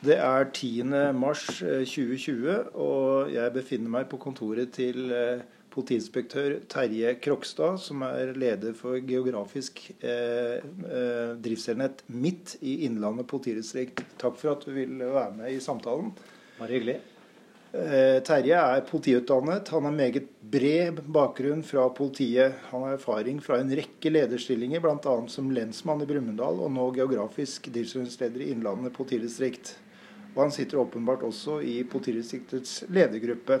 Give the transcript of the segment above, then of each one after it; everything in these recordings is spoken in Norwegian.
Det er 10. mars 2020, og jeg befinner meg på kontoret til politiinspektør Terje Krokstad, som er leder for geografisk eh, eh, driftsenhet midt i Innlandet politidistrikt. Takk for at du vil være med i samtalen. Bare hyggelig. Eh, Terje er politiutdannet. Han har meget bred bakgrunn fra politiet. Han har erfaring fra en rekke lederstillinger, bl.a. som lensmann i Brumunddal, og nå geografisk driftsenhetsleder i Innlandet politidistrikt. Og han sitter åpenbart også i politidistriktets ledergruppe.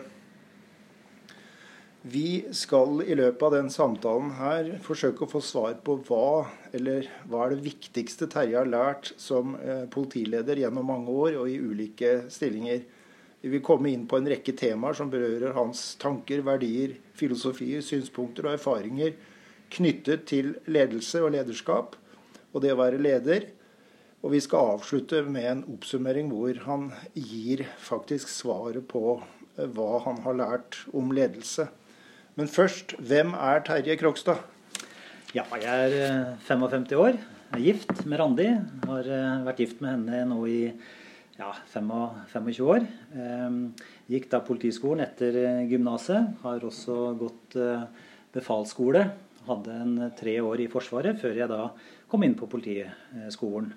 Vi skal i løpet av den samtalen her forsøke å få svar på hva, eller hva er det viktigste Terje har lært som eh, politileder gjennom mange år og i ulike stillinger. Vi vil komme inn på en rekke temaer som berører hans tanker, verdier, filosofier, synspunkter og erfaringer knyttet til ledelse og lederskap og det å være leder. Og vi skal avslutte med en oppsummering hvor han gir faktisk svaret på eh, hva han har lært om ledelse. Men først, hvem er Terje Krokstad? Ja, jeg er 55 eh, år. Jeg er gift med Randi. Har eh, vært gift med henne nå i ja, 25 år. Ehm, gikk da Politiskolen etter gymnaset. Har også gått befalsskole. Hadde en tre år i Forsvaret før jeg da kom inn på Politiskolen.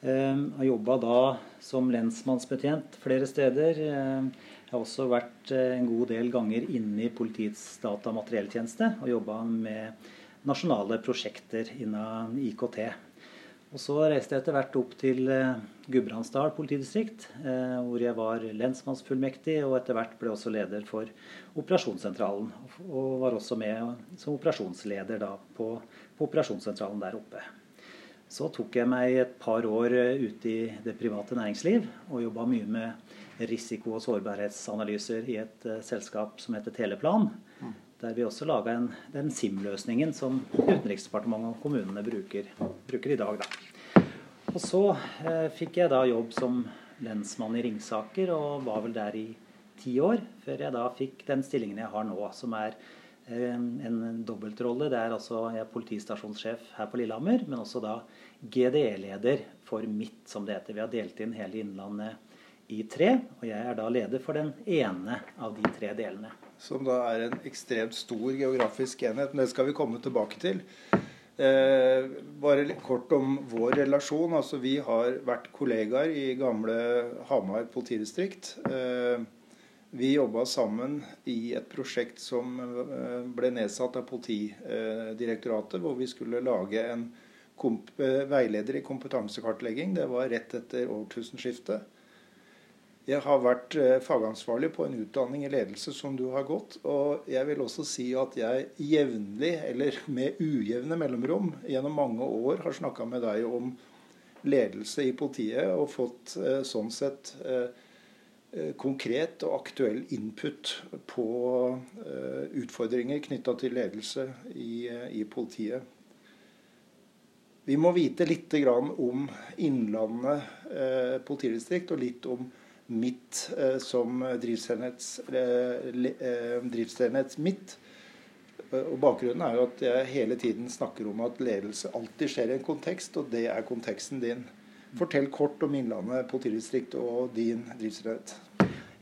Ehm, har jobba da som lensmannsbetjent flere steder. Ehm, jeg har også vært eh, en god del ganger inne i politiets data- og materielltjeneste og jobba med nasjonale prosjekter innen IKT. Og Så reiste jeg etter hvert opp til eh, Gudbrandsdal politidistrikt, eh, hvor jeg var lensmannsfullmektig, og etter hvert ble også leder for operasjonssentralen. Og var også med som operasjonsleder på, på operasjonssentralen der oppe. Så tok jeg meg et par år ute i det private næringsliv og jobba mye med risiko- og sårbarhetsanalyser i et uh, selskap som heter Teleplan. Mm. Der vi også laga den SIM-løsningen som Utenriksdepartementet og kommunene bruker, bruker i dag. Da. Og så uh, fikk jeg da jobb som lensmann i Ringsaker, og var vel der i ti år. Før jeg da fikk den stillingen jeg har nå, som er en dobbeltrolle. Det er altså jeg er politistasjonssjef her på Lillehammer, men også da GDE-leder for Midt, som det heter. Vi har delt inn hele Innlandet i tre. Og jeg er da leder for den ene av de tre delene. Som da er en ekstremt stor geografisk enhet. Men det skal vi komme tilbake til. Eh, bare litt kort om vår relasjon. Altså, vi har vært kollegaer i gamle Hamar politidistrikt. Eh, vi jobba sammen i et prosjekt som eh, ble nedsatt av Politidirektoratet, hvor vi skulle lage en eh, veileder i kompetansekartlegging. Det var rett etter årtusenskiftet. Jeg har vært eh, fagansvarlig på en utdanning i ledelse som du har gått. Og jeg vil også si at jeg jevnlig, eller med ujevne mellomrom, gjennom mange år har snakka med deg om ledelse i politiet og fått sånn sett konkret og aktuell input på utfordringer knytta til ledelse i, i, politiet. Vi må vite litt om Innlandet politidistrikt og litt om mitt eh, som driftsenhets, eh, driftsenhets mitt. Og Bakgrunnen er jo at jeg hele tiden snakker om at ledelse alltid skjer i en kontekst, og det er konteksten din. Fortell kort om Innlandet politidistrikt og din driftsenhet.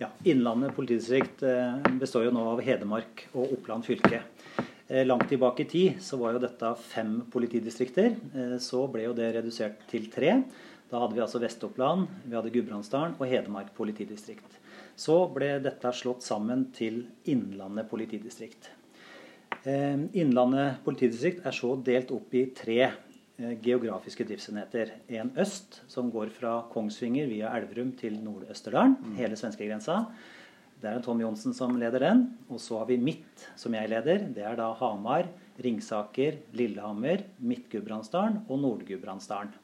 Ja, Innlandet politidistrikt eh, består jo nå av Hedmark og Oppland fylke. Langt tilbake i tid så var jo dette fem politidistrikter. Så ble jo det redusert til tre. Da hadde vi altså Vest-Oppland, vi hadde Gudbrandsdalen og Hedmark politidistrikt. Så ble dette slått sammen til Innlandet politidistrikt. Eh, Innlandet politidistrikt er så delt opp i tre eh, geografiske driftsenheter. En øst, som går fra Kongsvinger via Elverum til Nord-Østerdalen, mm. hele svenskegrensa. Det er Tom Johnsen som leder den. Og så har vi Midt, som jeg leder. Det er da Hamar, Ringsaker, Lillehammer, Midt-Gudbrandsdalen og Nord-Gudbrandsdalen.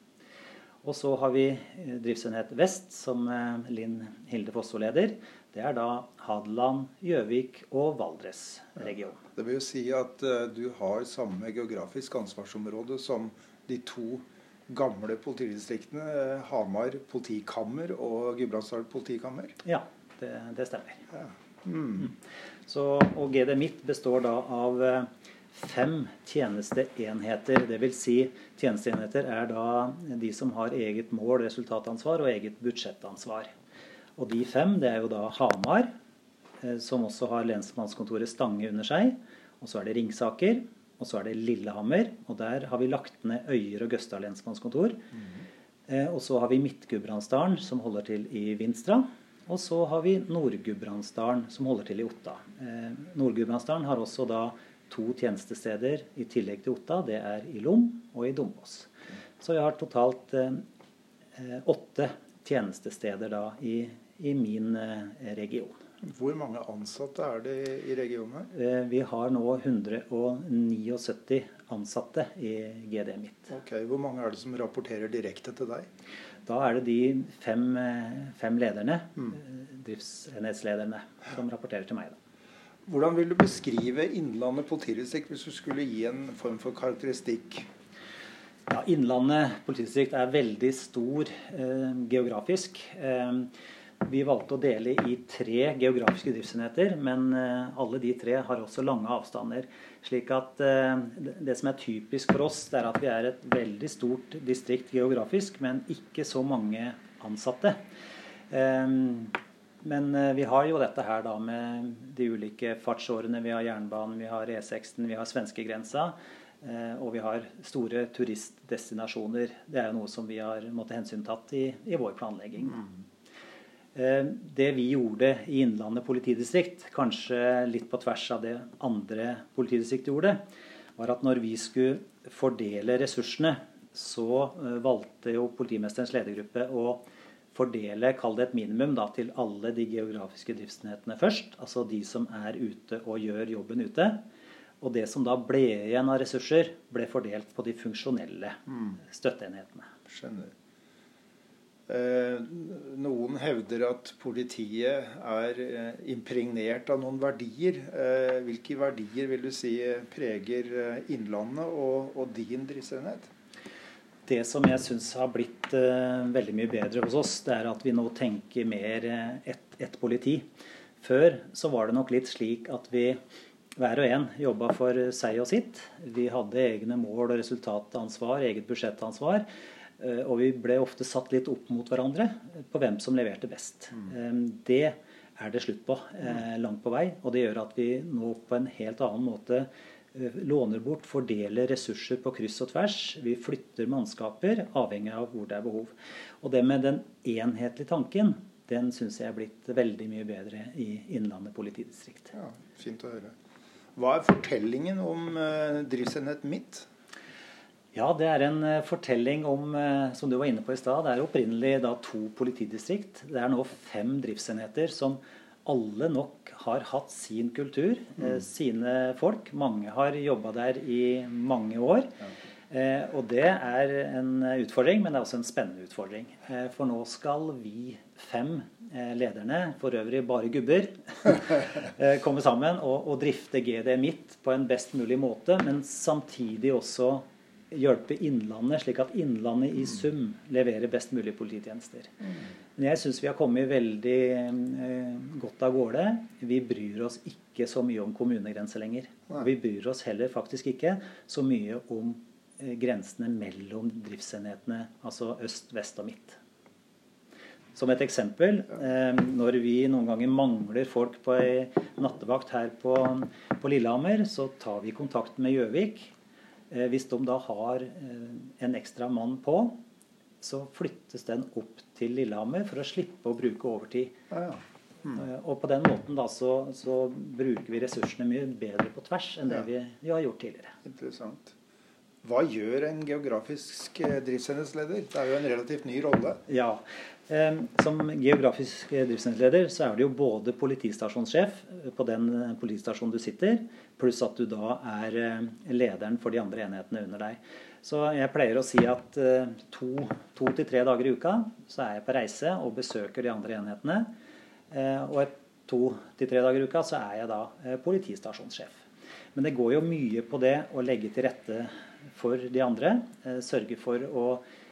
Og så har vi eh, driftsenhet vest, som eh, Linn Hilde Fosso leder. Det er da Hadeland, Gjøvik og Valdres-regionen. Ja, det vil jo si at du har samme geografisk ansvarsområde som de to gamle politidistriktene. Hamar politikammer og Gudbrandsdal politikammer. Ja, det, det stemmer. Ja. Mm. Så, og GD Midt består da av fem tjenesteenheter. Dvs. Si, tjenesteenheter er da de som har eget mål, resultatansvar og eget budsjettansvar. Og de fem, det er jo da Hamar, eh, som også har lensmannskontoret Stange under seg. Og så er det Ringsaker. Og så er det Lillehammer. Og der har vi lagt ned Øyer og Gøsta lensmannskontor. Mm. Og så har vi Midt-Gudbrandsdalen, som holder til i Vinstra. Og så har vi Nord-Gudbrandsdalen, som holder til i Otta. Eh, Nord-Gudbrandsdalen har også da to tjenestesteder i tillegg til Otta. Det er i Lom og i Dombås. Så vi har totalt eh, åtte tjenestesteder da i, i min eh, region. Hvor mange ansatte er det i regionen? Eh, vi har nå 179 ansatte i GD Midt. Ok, Hvor mange er det som rapporterer direkte til deg? Da er det de fem, eh, fem lederne, mm. driftsenhetslederne, som rapporterer til meg. Da. Hvordan vil du beskrive Innlandet politidistrikt hvis du skulle gi en form for karakteristikk? Ja, Innlandet politidistrikt er veldig stor eh, geografisk. Eh, vi valgte å dele i tre geografiske driftsenheter, men eh, alle de tre har også lange avstander. Slik at eh, Det som er typisk for oss, det er at vi er et veldig stort distrikt geografisk, men ikke så mange ansatte. Eh, men vi har jo dette her da med de ulike fartsårene. Vi har jernbanen, vi har E6-en, vi har svenskegrensa. Eh, og vi har store turistdestinasjoner. Det er jo noe som vi har måttet hensyntatt i, i vår planlegging. Mm. Eh, det vi gjorde i Innlandet politidistrikt, kanskje litt på tvers av det andre politidistrikt gjorde, var at når vi skulle fordele ressursene, så eh, valgte jo politimesterens ledergruppe å fordele, kall det et minimum, da, til alle de geografiske driftsenhetene først. Altså de som er ute og gjør jobben ute. Og det som da ble igjen av ressurser, ble fordelt på de funksjonelle mm. støtteenhetene. Skjønner. Eh, noen hevder at politiet er eh, impregnert av noen verdier. Eh, hvilke verdier vil du si preger Innlandet og, og din driftsenhet? Det som jeg syns har blitt veldig mye bedre hos oss, det er at vi nå tenker mer ett et politi. Før så var det nok litt slik at vi hver og en jobba for seg og sitt. Vi hadde egne mål og resultatansvar, eget budsjettansvar. Eh, og vi ble ofte satt litt opp mot hverandre på hvem som leverte best. Mm. Det er det slutt på eh, langt på vei. Og det gjør at vi nå på en helt annen måte eh, låner bort, fordeler ressurser på kryss og tvers. Vi flytter mannskaper avhengig av hvor det er behov. Og det med den enhetlige tanken, den syns jeg er blitt veldig mye bedre i Innlandet politidistrikt. Ja, fint å høre. Hva er fortellingen om driftsenhet mitt? Ja, Det er en uh, fortelling om, uh, som du var inne på i stad, det er opprinnelig da to politidistrikt. Det er nå fem driftsenheter som alle nok har hatt sin kultur, mm. sine folk. Mange har jobba der i mange år. Ja. og det er en utfordring, men det er også en spennende utfordring. for nå skal vi fem Eh, lederne, for øvrig bare gubber, eh, komme sammen og, og, drifte GD midt på en best mulig måte, men samtidig også hjelpe Innlandet, slik at Innlandet i sum leverer best mulig polititjenester. Men jeg syns vi har kommet veldig eh, godt av gårde. Vi bryr oss ikke så mye om kommunegrenser lenger. Vi bryr oss heller faktisk ikke så mye om eh, grensene mellom driftsenhetene, altså øst, vest og midt. Som et eksempel, eh, når vi noen ganger mangler folk på ei nattevakt her på, på, Lillehammer, så tar vi kontakt med Gjøvik. Eh, hvis de da har eh, en ekstra mann på, så flyttes den opp til Lillehammer for å slippe å bruke overtid. Ja, ja. Mm. Og på den måten da så, så, bruker vi ressursene mye bedre på tvers enn det ja. vi, vi, har gjort tidligere. Interessant. Hva gjør en geografisk driftsenhetsleder? Det er jo en relativt ny rolle. Ja, som geografisk driftsenhetsleder så er du jo både politistasjonssjef på den politistasjonen du sitter, pluss at du da er eh, lederen for de andre enhetene under deg. Så jeg pleier å si at eh, to, to til tre dager i uka så er jeg på reise og besøker de andre enhetene. Eh, og to til tre dager i uka så er jeg da politistasjonssjef. Men det går jo mye på det å legge til rette for de andre. Sørge for å Eh,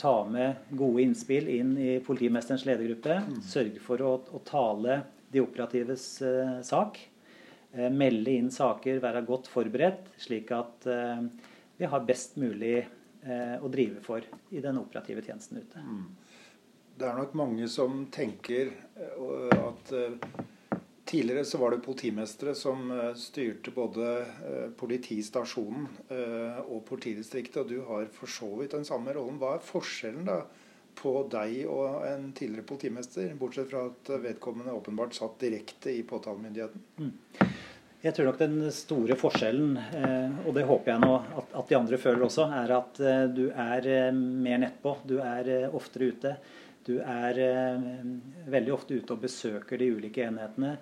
ta med gode innspill inn i politimesterens ledergruppe. Mm. Sørge for å, å, tale de operatives eh, sak. melde inn saker, være godt forberedt, slik at vi har best mulig å drive for i den operative tjenesten ute. Mm. Det er nok mange som tenker at Tidligere så var det politimestere som eh, styrte både eh, politistasjonen eh, og politidistriktet, og du har for så vidt den samme rollen. Hva er forskjellen da på deg og en tidligere politimester, bortsett fra at vedkommende åpenbart satt direkte i påtalemyndigheten? Mm. Jeg tror nok den store forskjellen, og det håper jeg nå at de andre føler også, er at du er mer nettpå. Du er oftere ute. Du er eh, veldig ofte ute og besøker de ulike enhetene.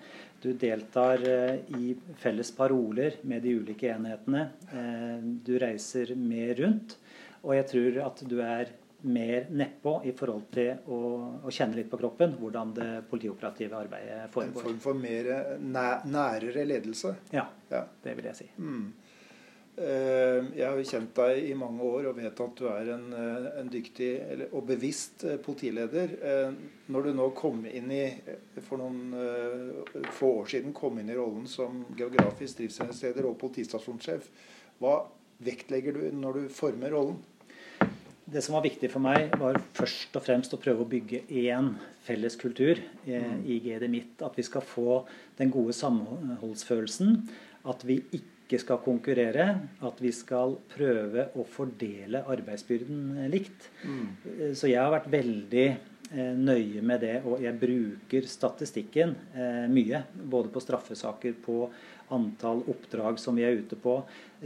Du deltar eh, i felles paroler med de ulike enhetene. Eh, du reiser mer rundt. Og jeg tror at du er mer nedpå i forhold til å, å, kjenne litt på kroppen hvordan det politioperative arbeidet foregår. En form for mer nærere ledelse? Ja, ja, det vil jeg si. Mm. Eh, jeg har jo kjent deg i mange år og vet at du er en, eh, en dyktig og bevisst eh, politileder. Når du nå kom inn i, for noen få år siden kom inn i rollen som geografisk driftsleder og politistasjonssjef, hva vektlegger du når du former rollen? Det som var viktig for meg, var først og fremst å prøve å bygge én felles kultur mm. i GD Midt. At vi skal få den gode samholdsfølelsen. At vi ikke ikke skal konkurrere, at vi skal prøve å fordele arbeidsbyrden likt. Mm. Så jeg har vært veldig eh, nøye med det, og jeg bruker statistikken eh, mye. Både på straffesaker, på antall oppdrag som vi er ute på.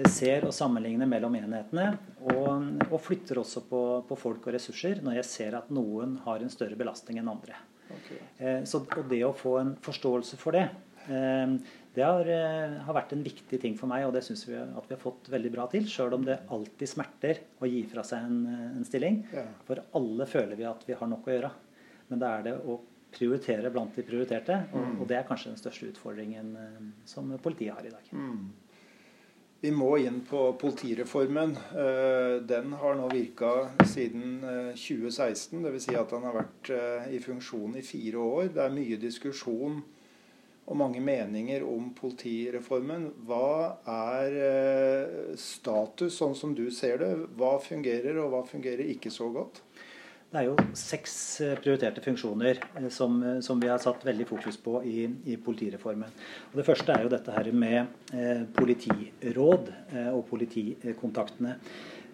Ser og sammenligner mellom enhetene. Og, og flytter også på, på, folk og ressurser når jeg ser at noen har en større belastning enn andre. Okay. Eh, så, og det å få en forståelse for det det har, eh, har, vært en viktig ting for meg, og det syns vi at vi har fått veldig bra til. Sjøl om det alltid smerter å gi fra seg en, en stilling. Ja. For alle føler vi at vi har nok å gjøre. Men da er det å prioritere blant de prioriterte, og, mm. og det er kanskje den største utfordringen eh, som politiet har i dag. Mm. Vi må inn på politireformen. Eh, den har nå virka siden 2016. Dvs. Si at den har vært i funksjon i fire år. Det er mye diskusjon og mange meninger om politireformen. Hva er eh, status, sånn som du ser det? Hva fungerer, og hva fungerer ikke så godt? Det er jo seks eh, prioriterte funksjoner eh, som, som, vi har satt veldig fokus på i, i, politireformen. Og det første er jo dette her med eh, politiråd eh, og politikontaktene.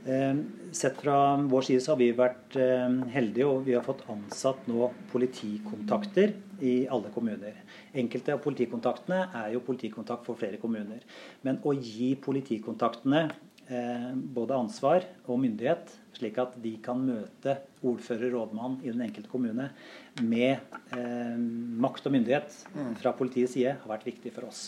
Eh, sett fra vår side så har vi vært eh, heldige, og vi har fått ansatt nå politikontakter i alle kommuner. Enkelte av politikontaktene er jo politikontakt for flere kommuner. Men å gi politikontaktene eh, både ansvar og myndighet, slik at de kan møte ordfører, rådmann i den enkelte kommune med eh, makt og myndighet mm. fra politiets side, har vært viktig for oss.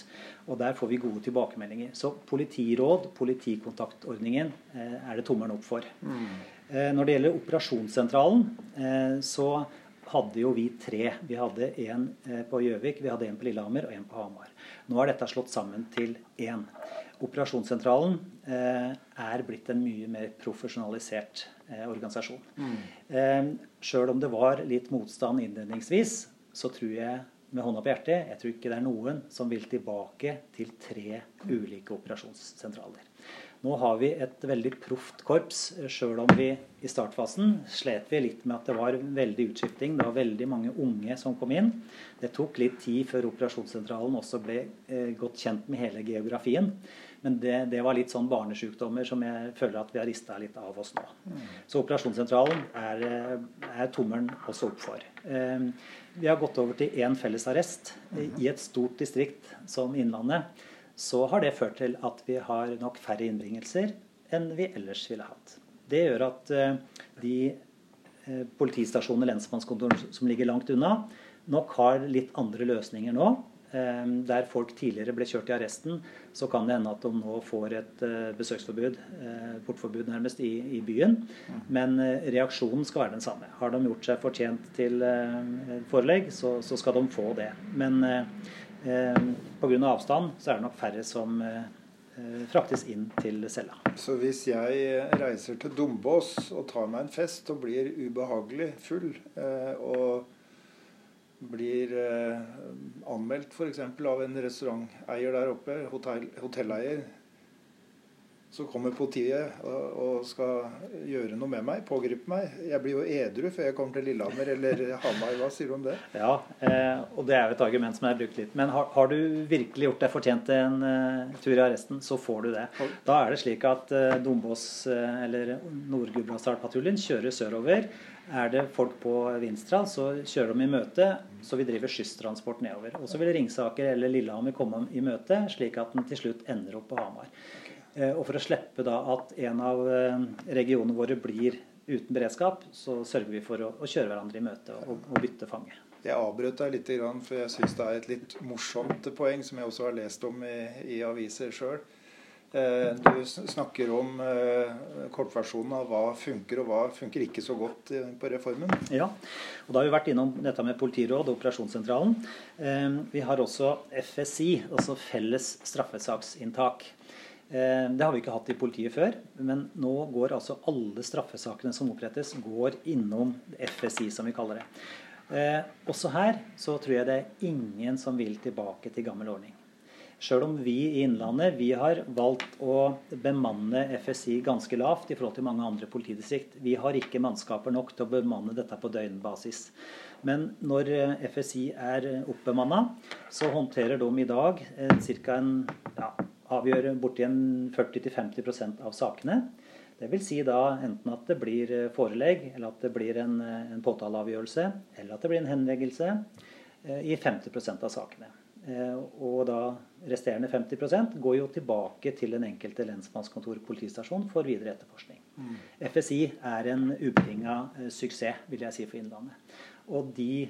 Og der får vi gode tilbakemeldinger. Så politiråd, politikontaktordningen, eh, er det tommelen opp for. Mm. Eh, når det gjelder operasjonssentralen, eh, så hadde jo vi tre. Vi hadde en på Gjøvik, vi hadde en på Lillehammer og en på Hamar. Nå er dette slått sammen til én. Operasjonssentralen er blitt en mye mer profesjonalisert organisasjon. Mm. Sjøl om det var litt motstand innledningsvis, så tror jeg med hånda på hjertet, jeg tror ikke det er noen som vil tilbake til tre ulike operasjonssentraler. Nå har vi et veldig proft korps, sjøl om vi i startfasen slet vi litt med at det var veldig utskifting. Det var veldig mange unge som kom inn. Det tok litt tid før operasjonssentralen også ble eh, godt kjent med hele geografien. Men det, det, var litt sånn barnesjukdommer som jeg føler at vi har rista litt av oss nå. Så operasjonssentralen er, er tommelen også opp for. Eh, vi har gått over til én felles arrest. I et stort distrikt som Innlandet så har det ført til at vi har nok færre innbringelser enn vi ellers ville hatt. Det gjør at eh, de eh, og lensmannskontor som ligger langt unna, nok har litt andre løsninger nå der folk tidligere ble kjørt i arresten, så kan det hende at de nå får et eh, besøksforbud, eh, portforbud nærmest, i, i byen. Men eh, reaksjonen skal være den samme. Har de gjort seg fortjent til forelegg, så, så skal de få det. Men eh, pga. avstand så er det nok færre som fraktes inn til cella. Så hvis jeg reiser til Dombås og tar meg en fest og blir ubehagelig full, og blir eh, anmeldt f.eks. av en restauranteier der oppe, hotell, hotelleier, så kommer politiet og, skal gjøre noe med meg, pågripe meg. Jeg blir jo edru før jeg kommer til Lillehammer eller Hamar. Hva sier du om det? Ja, eh, og det er jo et argument som har brukt litt. Men har, har du virkelig gjort deg fortjent til en uh, tur i arresten, så får du det. Da er det slik at uh, Dombås eller Nord-Gudbrandsdal-patruljen kjører sørover. Er det folk på Vinstra, så kjører de i møte, så vi driver skysstransport nedover. Og så vil Ringsaker eller Lillehammer komme i møte, slik at den til slutt ender opp på Hamar. Eh, og for å slippe da at en av eh, regionene våre blir uten beredskap, så sørger vi for å, å kjøre hverandre i møte og, og bytte fange. Jeg avbrøt deg litt, for jeg syns det er et litt morsomt poeng som jeg også har lest om i, i aviser sjøl. Eh, du snakker om kortversjonen av hva funker og hva funker ikke så godt på reformen. Ja, og da har vi vært innom dette med politiråd og operasjonssentralen. Vi har også FSI, altså felles straffesaksinntak. Eh, det har vi ikke hatt i politiet før, men nå går altså alle straffesakene som opprettes, går innom FSI, som vi kaller det. Eh, også her så tror jeg det er ingen som vil tilbake til gammel ordning. Sjøl om vi i Innlandet vi har valgt å bemanne FSI ganske lavt i forhold til mange andre politidistrikt. Vi har ikke mannskaper nok til å bemanne dette på døgnbasis. Men når eh, FSI er oppbemanna, så håndterer de i dag ca. en ja, avgjør borti 40-50% av sakene. Vil si da enten at det blir eh, forelegg, eller at det blir en, eh, en påtaleavgjørelse, eller at det blir en henleggelse eh, i 50% av sakene. Og da resterende 50% går jo tilbake til den enkelte lensmannskontor politistasjon for videre etterforskning. FSI er en ubetinga suksess, vil jeg si, for Innlandet. Og de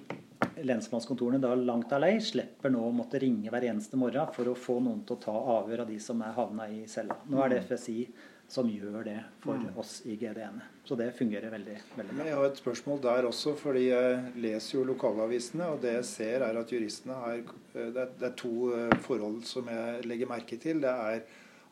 lensmannskontorene da langt av lei slipper nå å måtte ringe hver eneste morgen for å få noen til å ta avhør av de som er havna i cella. Nå er det mm. FSI som gjør det for mm. oss i GDE-ene. Så det fungerer veldig, veldig bra. Jeg har et spørsmål der også, fordi jeg leser jo lokalavisene, og det jeg ser er at juristene har Det er, to eh, forhold som jeg legger merke til. Det er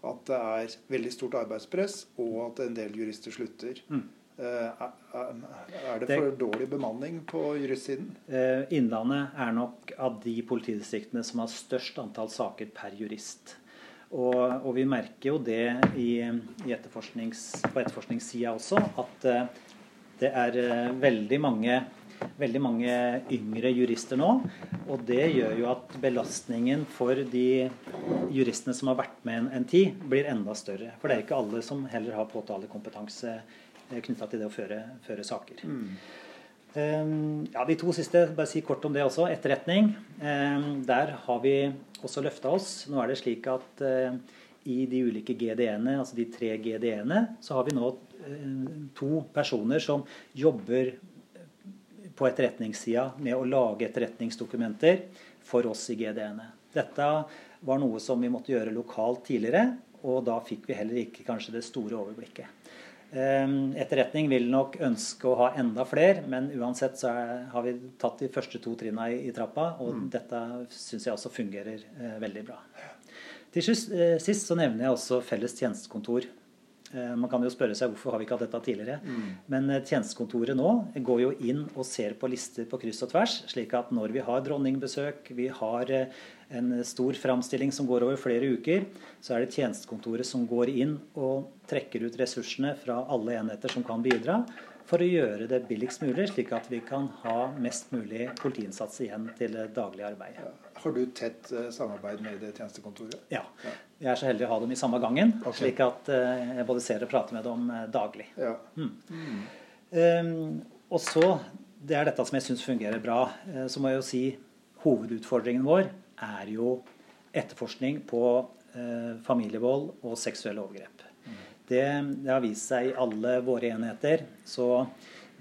at det er veldig stort arbeidspress, og at en del jurister slutter. Mm. Eh, er det for dårlig bemanning på juristsiden? Eh, Innlandet er nok av de politidistriktene som har størst antall saker per jurist. Og, og vi merker jo det i, i etterforsknings, på etterforskningssida også, at eh, det er veldig mange, veldig mange yngre jurister nå. Og det gjør jo at belastningen for de juristene som har vært med en, en tid, blir enda større. For det er ikke alle som heller har påtalekompetanse Eh, knytta til det å føre, føre saker. Mm. Um, ja, De to siste, bare si kort om det også. Etterretning. Um, der har vi også løfta oss. Nå er det slik at uh, i de ulike GDE-ene, altså de tre GDE-ene, så har vi nå uh, to personer som jobber på etterretningssida med å lage etterretningsdokumenter for oss i GDN-ene. Dette var noe som vi måtte gjøre lokalt tidligere, og da fikk vi heller ikke kanskje det store overblikket. Ehm, etterretning vil nok ønske å ha enda flere, men uansett så er, har vi tatt de første to trinna i, i trappa, og mm. dette syns jeg også fungerer eh, veldig bra. Til sist, eh, sist, så nevner jeg også felles tjenestekontor. Eh, man kan jo spørre seg hvorfor har vi ikke hatt dette tidligere. Mm. Men eh, tjenestekontoret nå går jo inn og ser på lister på kryss og tvers, slik at når vi har dronningbesøk, vi har eh, en stor framstilling som går over flere uker, så er det tjenestekontoret som går inn og trekker ut ressursene fra alle enheter som kan bidra, for å gjøre det billigst mulig, slik at vi kan ha mest mulig politiinnsats igjen til det daglige arbeidet. Har du tett uh, samarbeid med det tjenestekontoret? Ja. Jeg er så heldig å ha dem i samme gangen, okay. slik at uh, jeg både ser og prater med dem uh, daglig. Ja. Mm. Mm. Um, og så, det er dette som jeg syns fungerer bra. så må jeg jo si hovedutfordringen vår er jo etterforskning på eh, familievold og seksuelle overgrep. Mm. Det, det, har vist seg i alle våre enheter. Så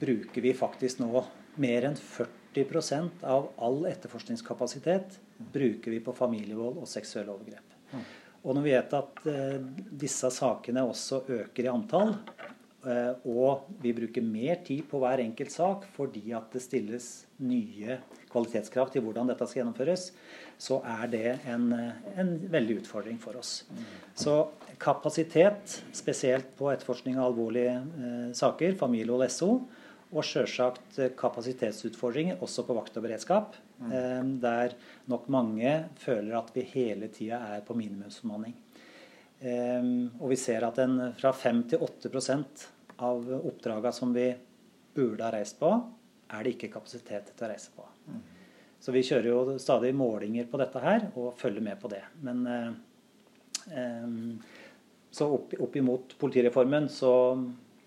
bruker vi faktisk nå mer enn 40% av all etterforskningskapasitet bruker vi på familievold og seksuelle overgrep. Mm. Og når vi vet at eh, disse sakene også øker i antall, eh, og vi bruker mer tid på hver enkelt sak fordi at det stilles nye kvalitetskrav til hvordan dette skal gjennomføres, så er det en, en veldig utfordring for oss. Så kapasitet, spesielt på etterforskning av alvorlige eh, saker, familie og SO, Og sjølsagt kapasitetsutfordringer også på vakt og beredskap. Mm. Der nok mange føler at vi hele tida er på minimumsbemanning. Og vi ser at en fra 5 til 8% av oppdraga som vi burde ha reist på, er det ikke kapasitet til å reise på. Mm. Så vi kjører jo stadig målinger på dette her og følger med på det. Men eh, så opp, opp imot politireformen så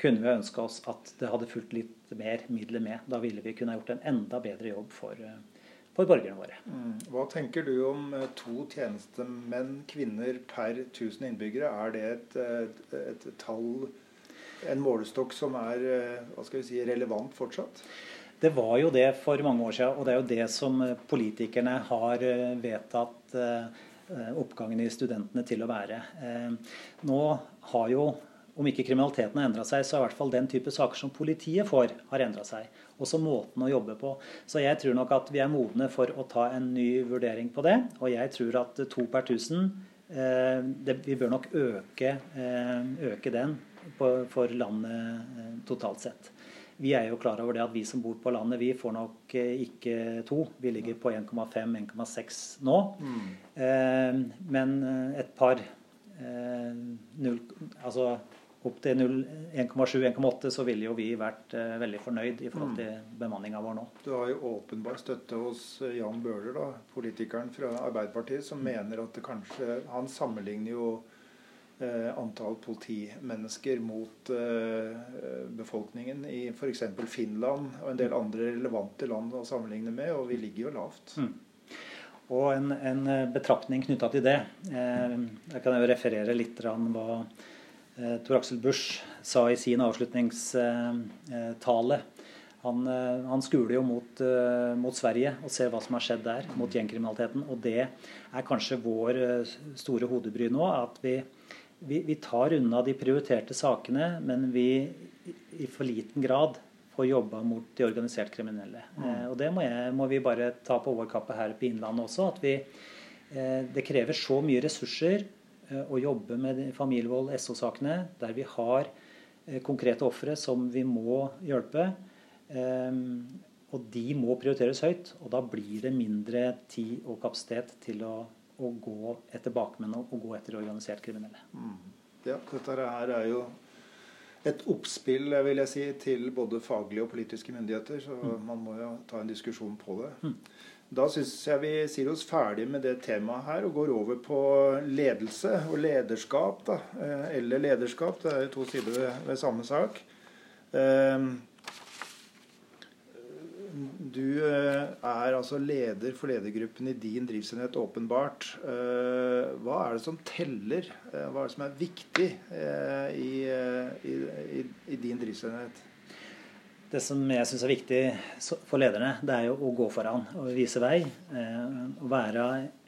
kunne vi ønske oss at det hadde fulgt litt mer midler med. Da ville vi kunne gjort en enda bedre jobb for, for borgerne våre. Mm. Hva tenker du om eh, to tjenestemenn, kvinner per 1000 innbyggere? Er det et, et, et tall, en målestokk som er eh, si, relevant fortsatt? Det var jo det for mange år siden, og det er jo det som politikerne har vedtatt Eh, oppgangen i studentene til å være. Eh, nå har jo, om ikke kriminaliteten har endra seg, så er i hvert fall den type saker som politiet får, har endra seg. Også måten å jobbe på. Så jeg tror nok at vi er modne for å ta en ny vurdering på det. Og jeg tror at to per tusen eh, det, Vi bør nok øke, øke den for landet totalt sett. Vi er jo klar over det at vi som bor på landet, vi får nok eh, ikke to. Vi ligger på 1,5-1,6 nå. Mm. Eh, men eh, et par eh, 0, Altså opp til 1,7-1,8 så ville jo vi vært eh, veldig fornøyd i forhold mm. til bemanninga vår nå. Du har jo åpenbar støtte hos eh, Jan Bøhler, da, politikeren fra Arbeiderpartiet, som mm. mener at det kanskje Han sammenligner jo Eh, antall politimennesker mot eh, befolkningen i f.eks. Finland og en del andre relevante land å sammenligne med, og vi ligger jo lavt. Mm. Og en, en eh, betraktning knytta til det. Jeg kan jo referere litt hva Tor Axel Busch sa i sin avslutningstale. Han, han skuler jo mot, mot, Sverige og ser hva som har skjedd der, mot gjengkriminaliteten. Og det er kanskje vår store hodebry nå. at vi vi, vi, tar unna de prioriterte sakene, men vi i for liten grad får jobba mot de organisert kriminelle. Mm. Eh, og Det må, jeg, må, vi bare ta på vår kappe her på Innlandet også. at vi, eh, Det krever så mye ressurser eh, å jobbe med familievold, SO-sakene, der vi har eh, konkrete ofre som vi må hjelpe. Eh, og de må prioriteres høyt. Og da blir det mindre tid og kapasitet til å å gå etter bakmenn og gå etter organisert kriminelle. Mm. Ja, dette her er jo et oppspill vil jeg si, til både faglige og politiske myndigheter. Så mm. man må jo ta en diskusjon på det. Mm. Da syns jeg vi sier oss ferdig med det temaet her og går over på ledelse og lederskap. Da. Eh, eller lederskap. Det er jo to sider ved, ved samme sak. Eh, du eh, er altså leder for ledergruppen i din driftsenhet, åpenbart. Hva er det som teller? Hva er det som er viktig i, i, i, i din driftsenhet? Det som jeg syns er viktig for lederne, det er jo å gå foran og vise vei. Å være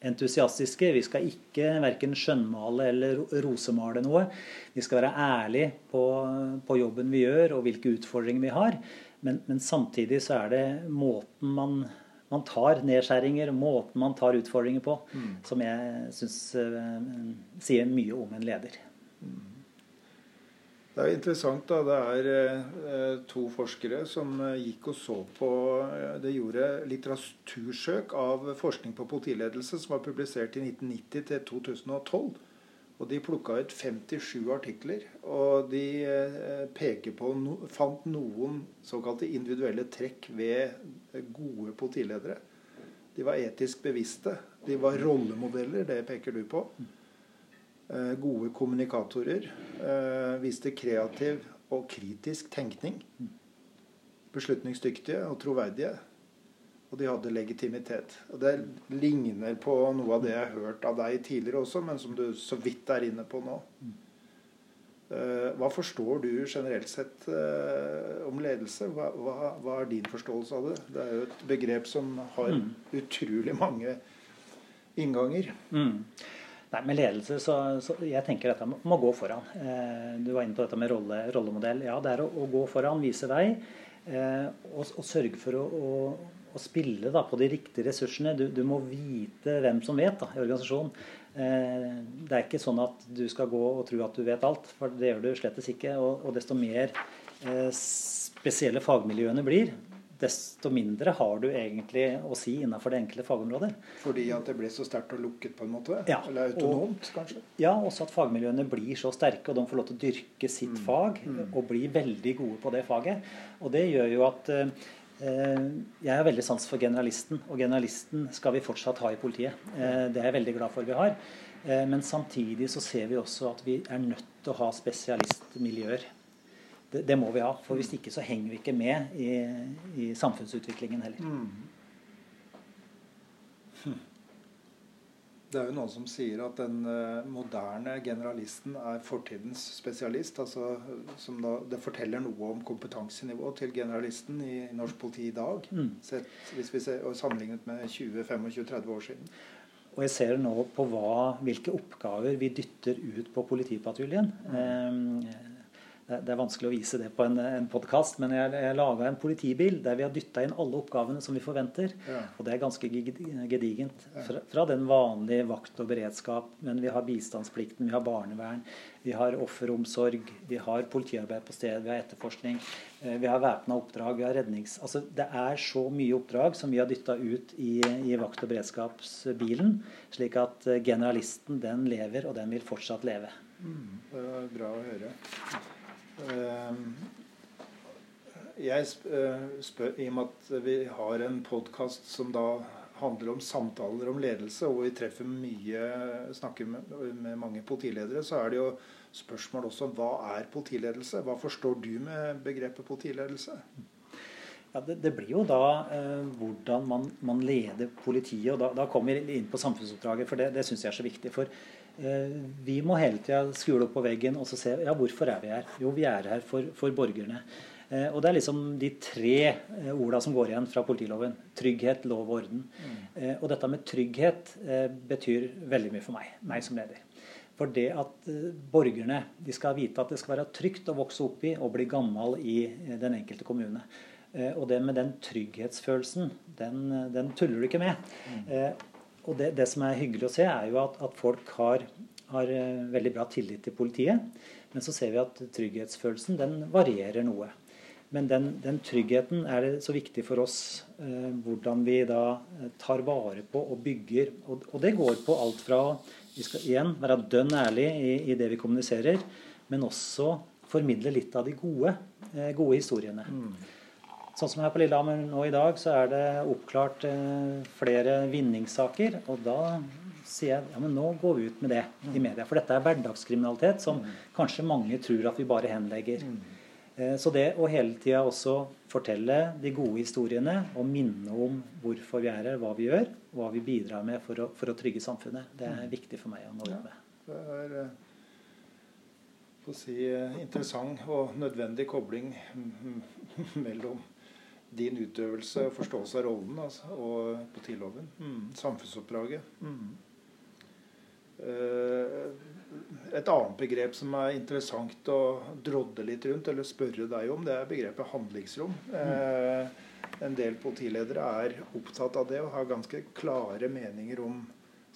entusiastiske. Vi skal ikke verken skjønnmale eller rosemale noe. Vi skal være ærlige på, på jobben vi gjør og hvilke utfordringer vi har. Men, men, samtidig så er det måten man, man, tar nedskjæringer, måten man tar utfordringer på, mm. som jeg syns uh, sier mye om en leder. Mm. Det er interessant. da, Det er uh, to forskere som uh, gikk og så på Det gjorde litteratursøk av forskning på politiledelse som var publisert i 1990 til 2012. Og de plukka ut 57 artikler, og de eh, peker på, fant noen såkalte individuelle trekk ved gode politiledere. De var etisk bevisste. De var rollemodeller, det peker du på. Eh, gode kommunikatorer. Eh, viste kreativ og kritisk tenkning. Beslutningsdyktige og troverdige. Og de hadde legitimitet. Og Det ligner på noe av det jeg har hørt av deg tidligere også, men som du så vidt er inne på nå. Eh, hva forstår du generelt sett om ledelse? Hva, hva, hva, er din forståelse av det? Det er jo et begrep som har mm. utrolig mange innganger. Mm. Nei, Med ledelse så, så jeg tenker dette må gå foran. Eh, du var inne på dette med rolle, rollemodell. Ja, det er å, å gå foran, vise vei. Eh, og, og, sørge for å, å, å spille da, på de riktige ressursene. Du, du, må vite hvem som vet da, i organisasjonen. Eh, det er ikke sånn at du skal gå og tro at du vet alt, for det gjør du slettes ikke. Og, og desto mer eh, spesielle fagmiljøene blir, desto mindre har du egentlig å si innenfor det enkelte fagområdet. Fordi at det ble så sterkt og lukket, på en måte? Ja, Eller autonomt, og, kanskje? Ja, også at fagmiljøene blir så sterke, og de får lov til å dyrke sitt mm. fag mm. og bli veldig gode på det faget. Og det gjør jo at eh, jeg har veldig sans for generalisten, og generalisten skal vi fortsatt ha i politiet. Eh, det er jeg veldig glad for vi har. Eh, men samtidig så ser vi også at vi er nødt til å ha spesialistmiljøer. Det, det, må vi ha. For hvis ikke så henger vi ikke med i, i samfunnsutviklingen heller. Mm. Det er jo noen som sier at den uh, moderne generalisten er fortidens spesialist. altså som da, Det forteller noe om kompetansenivået til generalisten i, norsk politi i dag. Mm. Sett, hvis vi ser, og Sammenlignet med 20-25-30 år siden. Og jeg ser nå på hva, hvilke oppgaver vi dytter ut på politipatruljen. Mm. Um, det er vanskelig å vise det på en, en podkast, men jeg, jeg laga en politibil der vi har dytta inn alle oppgavene som vi forventer. Ja. Og det er ganske gedigent. Fra, fra, den vanlige vakt og beredskap, men vi har bistandsplikten, vi har barnevern, vi har offeromsorg, vi har politiarbeid på stedet, vi har etterforskning, eh, vi har væpna oppdrag, vi har rednings... Altså, det er så mye oppdrag som vi har dytta ut i, i vakt- og beredskapsbilen, slik at eh, generalisten, den lever, og den vil fortsatt leve. Mm, det var bra å høre. Ehm, jeg eh, spør, I og med at vi har en podkast som da handler om samtaler om ledelse, og vi treffer mye, snakker med, med, mange politiledere, så er det jo spørsmål også om hva er politiledelse? Hva forstår du med begrepet politiledelse? Ja, det, det blir jo da eh, hvordan man, man, leder politiet. og Da, da kommer vi inn på samfunnsoppdraget, for det, det syns jeg er så viktig. For Eh, vi må hele tida skule opp på veggen og så se ja, hvorfor er vi her. Jo, vi er her for, for borgerne. Eh, og Det er liksom de tre eh, orda som går igjen fra politiloven. Trygghet, lov og orden. Mm. Og dette med trygghet betyr veldig mye for meg, meg som leder. For det at borgerne de skal vite at det skal være trygt å vokse opp i og bli gammel i den enkelte kommune. Og det med den trygghetsfølelsen, den, den tuller du ikke med. Mm og det, det, som er hyggelig å se, er jo at, at folk har, har, eh, veldig bra tillit til politiet. Men så ser vi at trygghetsfølelsen den varierer noe. Men den, den tryggheten er det så viktig for oss eh, hvordan vi da eh, tar vare på og bygger. Og, og, det går på alt fra Vi skal igjen være dønn ærlig i, i det vi kommuniserer, men også formidle litt av de gode, eh, gode historiene. Mm. Sånn som her på Lillehammer nå i dag, så er det oppklart eh, flere vinningssaker. Og da sier jeg ja, men nå går vi ut med det i media. For dette er hverdagskriminalitet som kanskje mange tror at vi bare henlegger. Eh, så det å hele tida også fortelle de gode historiene og minne om hvorfor vi er her, hva vi gjør, og hva vi bidrar med for å, for å trygge samfunnet, det er viktig for meg å nå ut med. Det er eh, å si, interessant og nødvendig kobling mellom din utøvelse og forståelse av rollen altså, og politiloven. Mm. Samfunnsoppdraget. Mm. Uh, et annet begrep som er interessant å drodde litt rundt, eller spørre deg om, det er begrepet handlingsrom. Mm. en del politiledere er opptatt av det og har ganske klare meninger om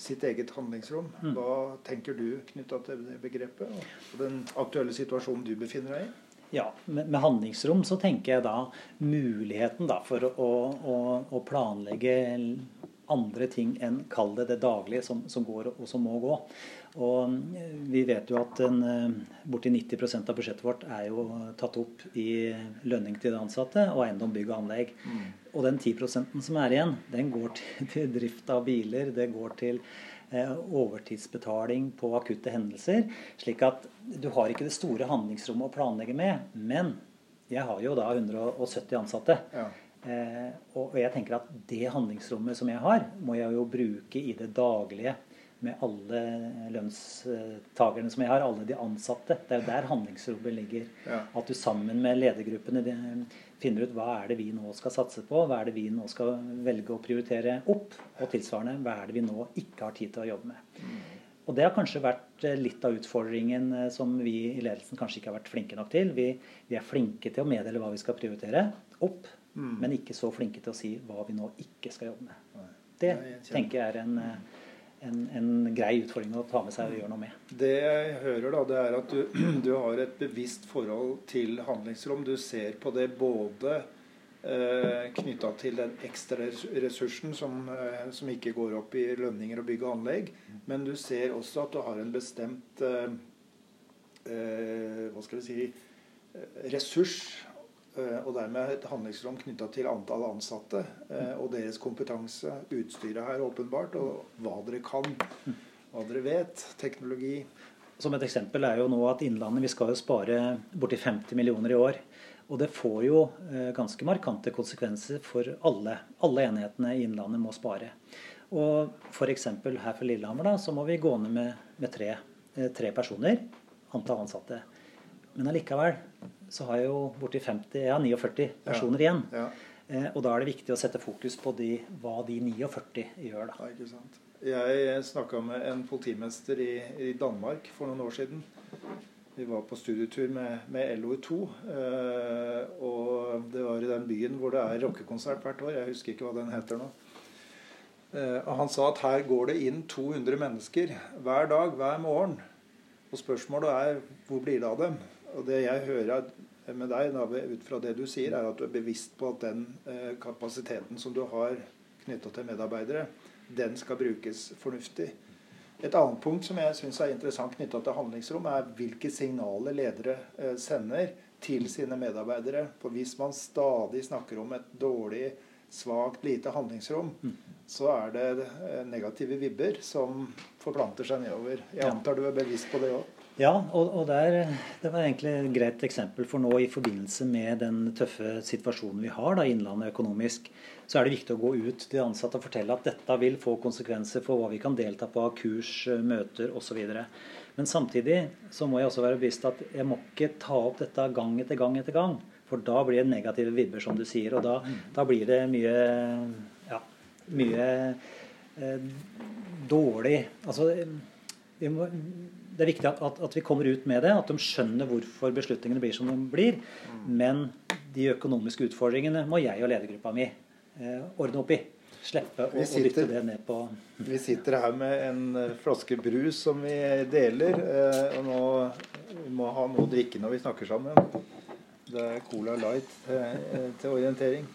sitt eget handlingsrom. Mm. Hva tenker du knytta til det begrepet og den aktuelle situasjonen du befinner deg i? Ja, med, handlingsrom så tenker jeg da muligheten da for å, å, å planlegge andre ting enn kall det det daglige som, som, går og som må gå. Og Vi vet jo at en, borti 90 av budsjettet vårt er jo tatt opp i lønning til de ansatte og eiendom, bygg og anlegg. Mm. Og den 10% som er igjen, den går til, til drift av biler, det går til Eh, overtidsbetaling på akutte hendelser. Slik at du har ikke det store handlingsrommet å planlegge med. Men jeg har jo da 170 ansatte. Ja. Eh, og jeg tenker at det handlingsrommet som jeg har, må jeg jo bruke i det daglige med alle lønnstakerne som jeg har, alle de ansatte. Det er jo der handlingsrommet ligger. Ja. At du sammen med ledergruppene finner ut hva er det vi nå skal satse på, hva er det vi nå skal velge å prioritere opp, og tilsvarende hva er det vi nå ikke har tid til å jobbe med. Mm. Og Det har kanskje vært eh, litt av utfordringen eh, som vi i ledelsen kanskje ikke har vært flinke nok til. Vi, vi er flinke til å meddele hva vi skal prioritere opp, mm. men ikke så flinke til å si hva vi nå ikke skal jobbe med. Det tenker jeg er en eh, en, en, grei utfordring å ta med seg og gjøre noe med. Det jeg hører, da, det er at du, du har et bevisst forhold til handlingsrom. Du ser på det både eh, knytta til den ekstra ressursen som, eh, som, ikke går opp i lønninger og bygg og anlegg, men du ser også at du har en bestemt eh, eh hva skal vi si eh, ressurs og dermed et handlingsrom knytta til antall ansatte eh, og deres kompetanse. Utstyret her åpenbart, og hva dere kan. Hva dere vet. Teknologi. Som et eksempel er jo nå at Innlandet vi skal jo spare borti 50 millioner i år. Og det får jo eh, ganske markante konsekvenser for alle. Alle enhetene i Innlandet må spare. Og f.eks. her for Lillehammer da, så må vi gå ned med, med tre, tre personer, antall ansatte. Men allikevel så har jeg jo borti 50, ja 49 personer igjen. Ja. Eh, og da er det viktig å sette fokus på de, hva de 49 gjør. da. Ikke sant. Jeg snakka med en politimester i, i, Danmark for noen år siden. Vi var på studietur med, med LO2. Eh, og det var i den byen hvor det er rockekonsert hvert år. Jeg husker ikke hva den heter nå. Eh, og han sa at her går det inn 200 mennesker hver dag, hver morgen. Og spørsmålet er hvor blir det av dem? Og det jeg hører med deg da, ut fra det du sier, er at du er bevisst på at den eh, kapasiteten som du har knytta til medarbeidere, den skal brukes fornuftig. Et annet punkt som jeg syns er interessant knytta til handlingsrom, er hvilke signaler ledere eh, sender til sine medarbeidere. For hvis man stadig snakker om et dårlig, svakt, lite handlingsrom, mm. så er det eh, negative vibber som forplanter seg nedover. Jeg antar du er bevisst på det òg? Ja, og, og der, det var egentlig et greit eksempel. For nå i forbindelse med den tøffe situasjonen vi har da, Innlandet økonomisk, så er det viktig å gå ut til de ansatte og fortelle at dette vil få konsekvenser for hva vi kan delta på av kurs, møter osv. Men samtidig så må jeg også være bevisst at jeg må ikke ta opp dette gang etter gang etter gang. For da blir det negative vibber, som du sier. Og da, da blir det mye, ja, mye eh, dårlig Altså vi må det er viktig at, at, at, vi kommer ut med det, at de skjønner hvorfor beslutningene blir som de blir. Men de økonomiske utfordringene må jeg og ledergruppa mi eh, ordne opp i. Slippe å, sitter, å dytte det ned på Vi sitter her med en eh, flaske brus som vi deler. Eh, og nå vi må ha noe å drikke når vi snakker sammen. Det er Cola Light eh, til orientering.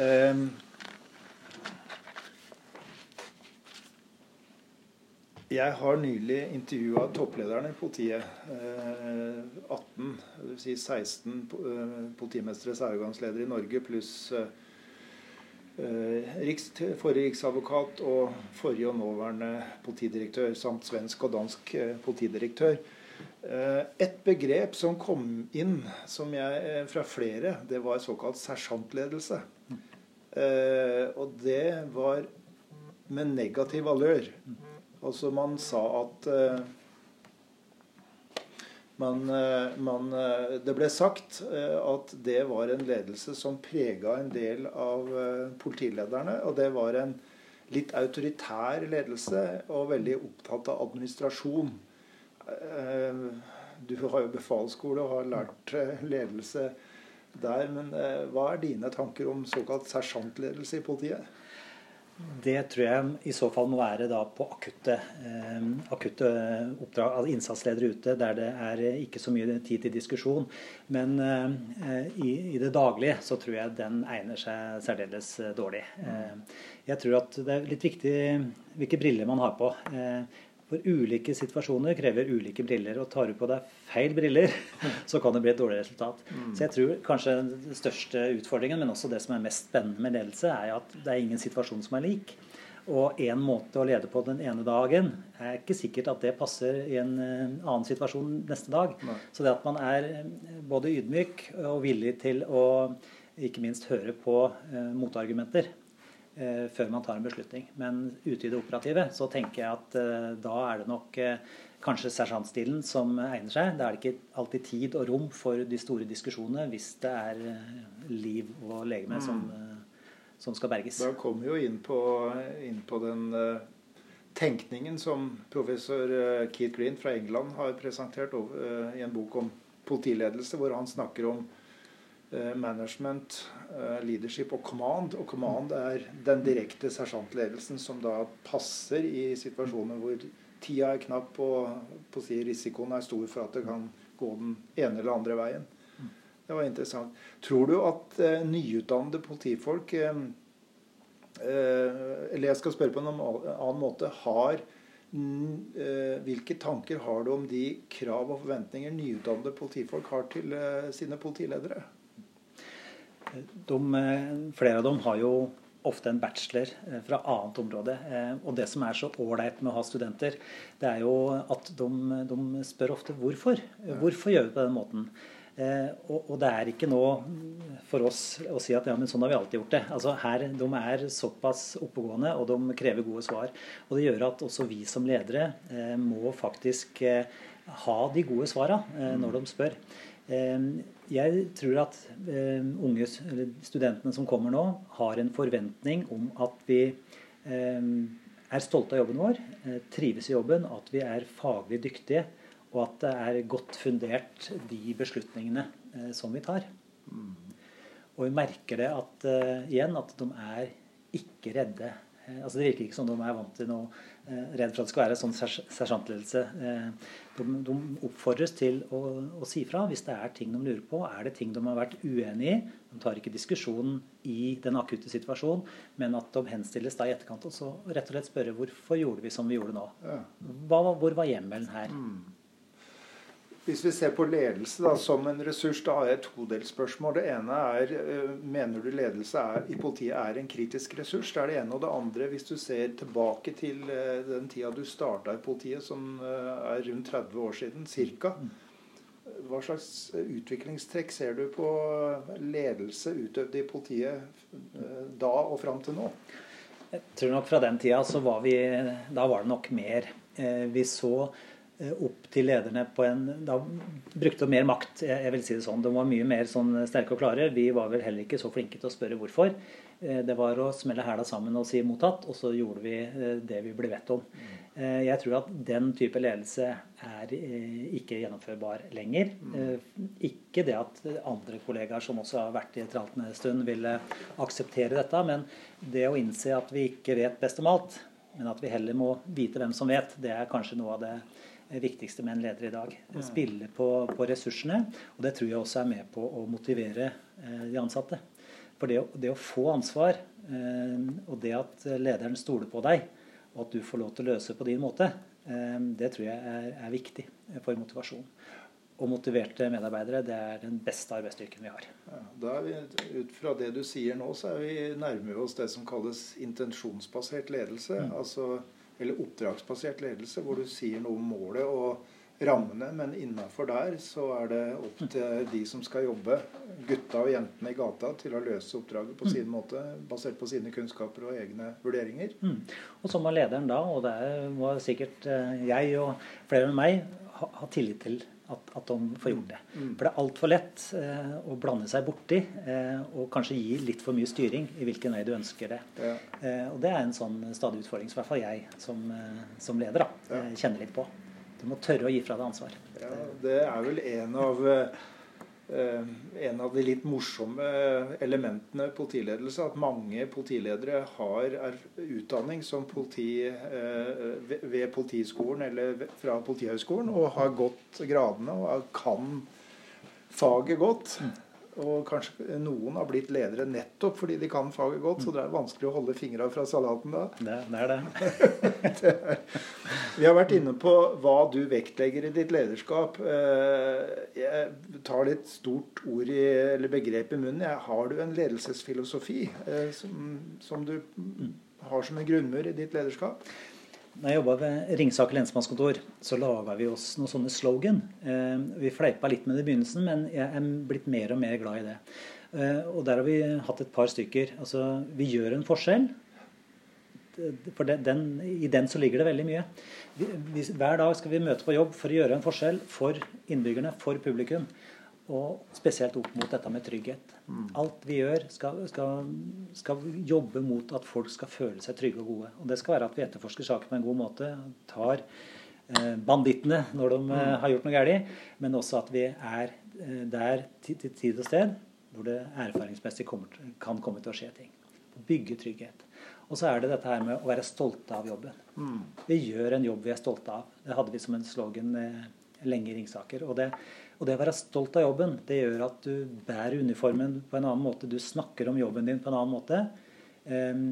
Eh, Jeg har nylig intervjua topplederne i politiet. 18, eh, dvs. Si 16 politimestre, politimestere særorgansledere i Norge pluss eh, riks, forrige riksadvokat og forrige og nåværende politidirektør samt svensk og dansk politidirektør. Et begrep som kom inn som jeg, fra flere, det var såkalt sersjantledelse. Og det var med negativ valør. Altså man sa at uh, man, uh, man, uh, Det ble sagt at det var en ledelse som prega en del av politilederne. Og det var en litt autoritær ledelse og veldig opptatt av administrasjon. Du har jo befalsskole og har lært ledelse der. Men hva er dine tanker om såkalt sersjantledelse i politiet? Det tror jeg i så fall må være på akutte, eh, akutte oppdrag, altså innsatsledere ute, der det er ikke så mye tid til diskusjon. Men eh, i, det daglige så tror jeg den egner seg særdeles dårlig. Eh, jeg tror at det er litt viktig hvilke briller man har på. For ulike situasjoner krever ulike briller. Og tar du på deg feil briller, så kan det bli et dårlig resultat. Mm. Så jeg tror kanskje den største utfordringen, men også det som er mest spennende med ledelse, er at det er ingen situasjon som er lik. Og én måte å lede på den ene dagen er ikke sikkert at det passer i en eh, annen situasjon neste dag. Nei. Så det at man er eh, både ydmyk og villig til å ikke minst høre på eh, motargumenter, før man tar en beslutning. Men ute i det operative så tenker jeg at eh, da er det nok eh, kanskje sersjantstilen som egner seg. Da er det ikke alltid tid og rom for de store diskusjonene hvis det er eh, liv og legeme mm. som, eh, som, skal berges. Da kommer vi jo inn på, inn på den tenkningen som professor Keith Green fra England har presentert i en bok om politiledelse, hvor han snakker om eh, management, eh, leadership og command. Og command er den direkte sersjantledelsen som da passer i situasjoner hvor tida er knapp og si risikoen er stor for at det kan gå den ene eller andre veien. Det var interessant. Tror du at eh, nyutdannede politifolk eh, eh, Eller jeg skal spørre på en annen måte. Har Eh, hvilke tanker har du om de krav og forventninger nyutdannede politifolk har til eh, sine politiledere? De, eh, flere av dem har jo ofte en bachelor fra annet område. Og det som er så ålreit med å ha studenter, det er jo at de, de spør ofte hvorfor. Hvorfor gjør vi på den måten? Eh, og, og, det er ikke nå for oss å si at ja, men sånn har vi alltid gjort det. Altså her, De er såpass oppegående, og de krever gode svar. Og Det gjør at også vi som ledere eh, må faktisk eh, ha de gode svara eh, når de spør. Eh, jeg tror at eh, unge studentene som kommer nå, har en forventning om at vi er stolte av jobben vår, trives i jobben, at vi er faglig dyktige og at det er godt fundert, de beslutningene eh, som vi tar. Mm. Og vi merker det at, igjen at de er ikke redde. Uh, altså Det virker ikke som de er vant til noe uh, redd for at det skal være sånn sersjantledelse. De, de, oppfordres til å, å, si fra hvis det er ting de lurer på. Er det ting de har vært uenig i? De tar ikke diskusjonen i den akutte situasjonen, men at de henstilles da i etterkant og så rett og slett spørre hvorfor gjorde vi som vi gjorde nå. Hva, hvor var hjemmelen her? Mm. Hvis vi ser på ledelse da, som en ressurs, da har jeg et todelsspørsmål. Det ene er eh, mener du ledelse er, i politiet er en kritisk ressurs? Det er det ene. Og det andre, hvis du ser tilbake til eh, den tida du starta i politiet, som eh, er rundt 30 år siden ca. Hva slags utviklingstrekk ser du på ledelse utøvd i politiet da og fram til nå? Jeg tror nok fra den tida så var vi Da var det nok mer. Vi så opp til lederne på en Da brukte de mer makt. Jeg vil si det sånn. De var mye mer sånn sterke og klare. Vi var vel heller ikke så flinke til å spørre hvorfor. Eh, det var å smelle hæla sammen og si mottatt, og så gjorde vi eh, det vi ble bedt om. Jeg tror at den type ledelse er ikke gjennomførbar lenger. Ikke det at andre kollegaer som også har vært i et traltende stund, ville akseptere dette, men det å innse at vi ikke vet best om alt, men at vi heller må vite hvem som vet, det er kanskje noe av det viktigste med en leder i dag. Spille på, på, ressursene. Og det tror jeg også er med på å motivere eh, de ansatte. For det, det å få ansvar, eh, og det at lederen stoler på deg, og at du får lov til å løse på din måte, eh, det tror jeg er, er viktig for motivasjon. Og motiverte medarbeidere det er den beste arbeidsstyrken vi har. Ja, da er vi, ut fra det du sier nå, så er vi nærmer oss det som kalles intensjonsbasert ledelse. Mm. altså eller oppdragsbasert ledelse, hvor du sier noe om målet og rammene, men innafor der så er det opp til de som skal jobbe, gutta og jentene i gata, til å løse oppdraget på sin måte, basert på sine kunnskaper og egne vurderinger. Mm. Og så må lederen da, og det må sikkert eh, jeg og flere med meg, ha, ha tillit til at, at, de får gjort det. Mm. For det er altfor lett eh, å blande seg borti eh, og kanskje gi litt for mye styring i hvilken vei du ønsker det. Ja. Eh, og det er en sånn stadig utfordring som i hvert fall jeg som, eh, som leder da, ja. Eh, kjenner litt på. Du må tørre å gi fra deg ansvar. Ja, det er vel en av eh, en av de litt morsomme elementene politiledelse, at mange politiledere har utdanning som politi eh, ved Politiskolen eller fra Politihøgskolen og har gått gradene og kan faget godt. Og kanskje noen har blitt ledere nettopp fordi de kan faget godt. Så det er vanskelig å holde fingra fra salaten da. Det, det er det. det er. Vi har vært inne på hva du vektlegger i ditt lederskap. Eh, jeg tar litt stort ord i, eller begrep i munnen. Har du en ledelsesfilosofi eh, som, som du har som en grunnmur i ditt lederskap? Når jeg jobba ved Ringsaker lensmannskontor, så laga vi oss noen sånne slogan. Eh, vi fleipa litt med det i begynnelsen, men jeg er blitt mer og mer glad i det. Eh, og der har vi hatt et par stykker. Altså, vi gjør en forskjell. For den, I den så ligger det veldig mye. Hver dag skal vi møte på jobb for å gjøre en forskjell for innbyggerne, for publikum. Og spesielt opp mot dette med trygghet. Mm. Alt vi gjør, skal, skal, skal, jobbe mot at folk skal føle seg trygge og gode. Og det skal være at vi etterforsker saker på en god måte. Tar eh, bandittene når de eh, mm. har gjort noe galt, men også at vi er eh, der til tid og sted hvor det erfaringsmessig kommer, kan komme til å skje ting. Bygge trygghet. Og så er det dette her med å være stolte av jobben. Mm. Vi gjør en jobb vi er stolte av. Det hadde vi som en slogan eh, lenge i Ringsaker. Og det, og det, å være stolt av jobben, det gjør at du bærer uniformen på en annen måte. Du snakker om jobben din på en annen måte. Um,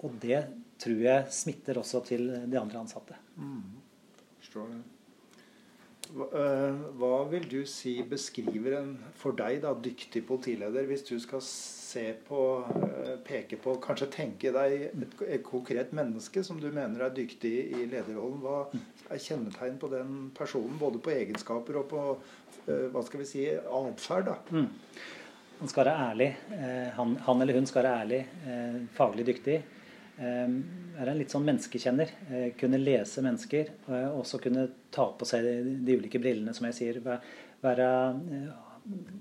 og det tror jeg smitter også til de andre ansatte. Mm. Forstår det. Hva, uh, hva, vil du si beskriver en for deg da, dyktig politileder, hvis du skal se på, uh, peke på, kanskje tenke deg et, et, konkret menneske som du mener er dyktig i lederrollen? Hva er kjennetegn på den personen, både på egenskaper og på uh, hva skal vi si, atferd? Mm. Han skal være ærlig. Han, han, eller hun skal være ærlig, faglig dyktig. Er en litt sånn menneskekjenner. Eh, kunne lese mennesker. Og også kunne ta på seg de, ulike brillene, som jeg sier. Være, eh,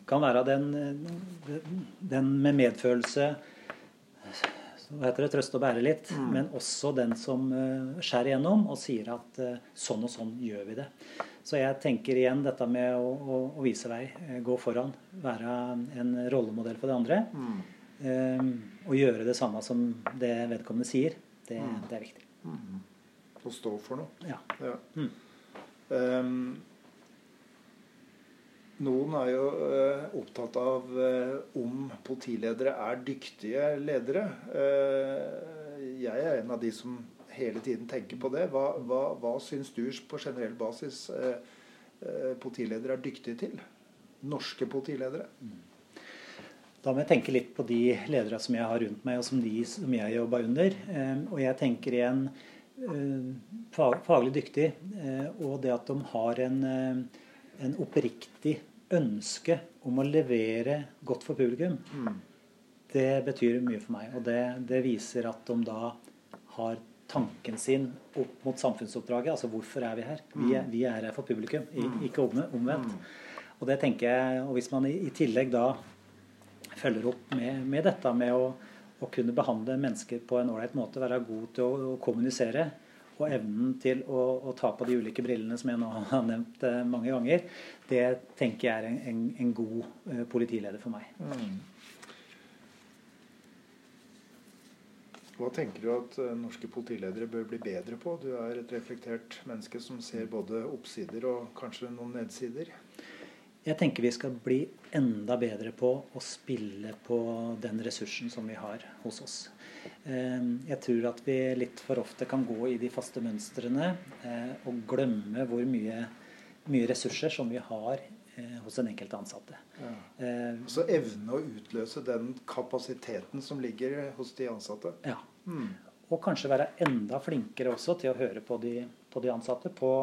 kan være den, den med medfølelse hva heter det, trøste og bære litt, mm. men også den som uh, skjærer igjennom og sier at uh, sånn og sånn gjør vi det. Så jeg tenker igjen dette med å, å, å vise vei, uh, gå foran, være en rollemodell for de andre. Mm. Um, og gjøre det samme som det vedkommende sier, det, mm. det er viktig. Mm. Å stå for noe. Ja. ja. Mm. Um, noen er jo uh, opptatt av uh, om politiledere er dyktige ledere. Uh, jeg er en av de som hele tiden tenker på det. Hva, hva, hva syns du på generell basis politiledere er dyktige til? Norske politiledere? Mm. Da må jeg tenke litt på de ledere som jeg har rundt meg, og som de som jeg jobba under. Eh, og jeg tenker igjen eh, faglig dyktig, eh, og det at de har en, en oppriktig ønske om å levere godt for publikum, mm. det betyr mye for meg. Og det, det, viser at de da har tanken sin opp mot samfunnsoppdraget. Altså hvorfor er vi her? Vi er, vi er her for publikum, mm. ikke omvendt. Mm. Og det tenker jeg, og hvis man i, i tillegg da følger opp med, med dette med å, å, kunne behandle mennesker på en ålreit måte, være god til å, å, kommunisere, og evnen til å, å, ta på de ulike brillene som jeg nå har nevnt eh, mange ganger, det tenker jeg er en, en, en god eh, politileder for meg. Mm. Hva tenker du at uh, norske politiledere bør bli bedre på? Du er et reflektert menneske som ser både oppsider og kanskje noen nedsider. Jeg tenker vi skal bli enda bedre på å spille på den ressursen som vi har hos oss. Ehm, jeg tror at vi litt for ofte kan gå i de faste mønstrene eh, og glemme hvor mye, mye ressurser som vi har eh, hos den enkelte ansatte. Ja. Ehm, Så evne å utløse den kapasiteten som ligger hos de ansatte? Ja. Mm. Og kanskje være enda flinkere også til å høre på de, på de ansatte. på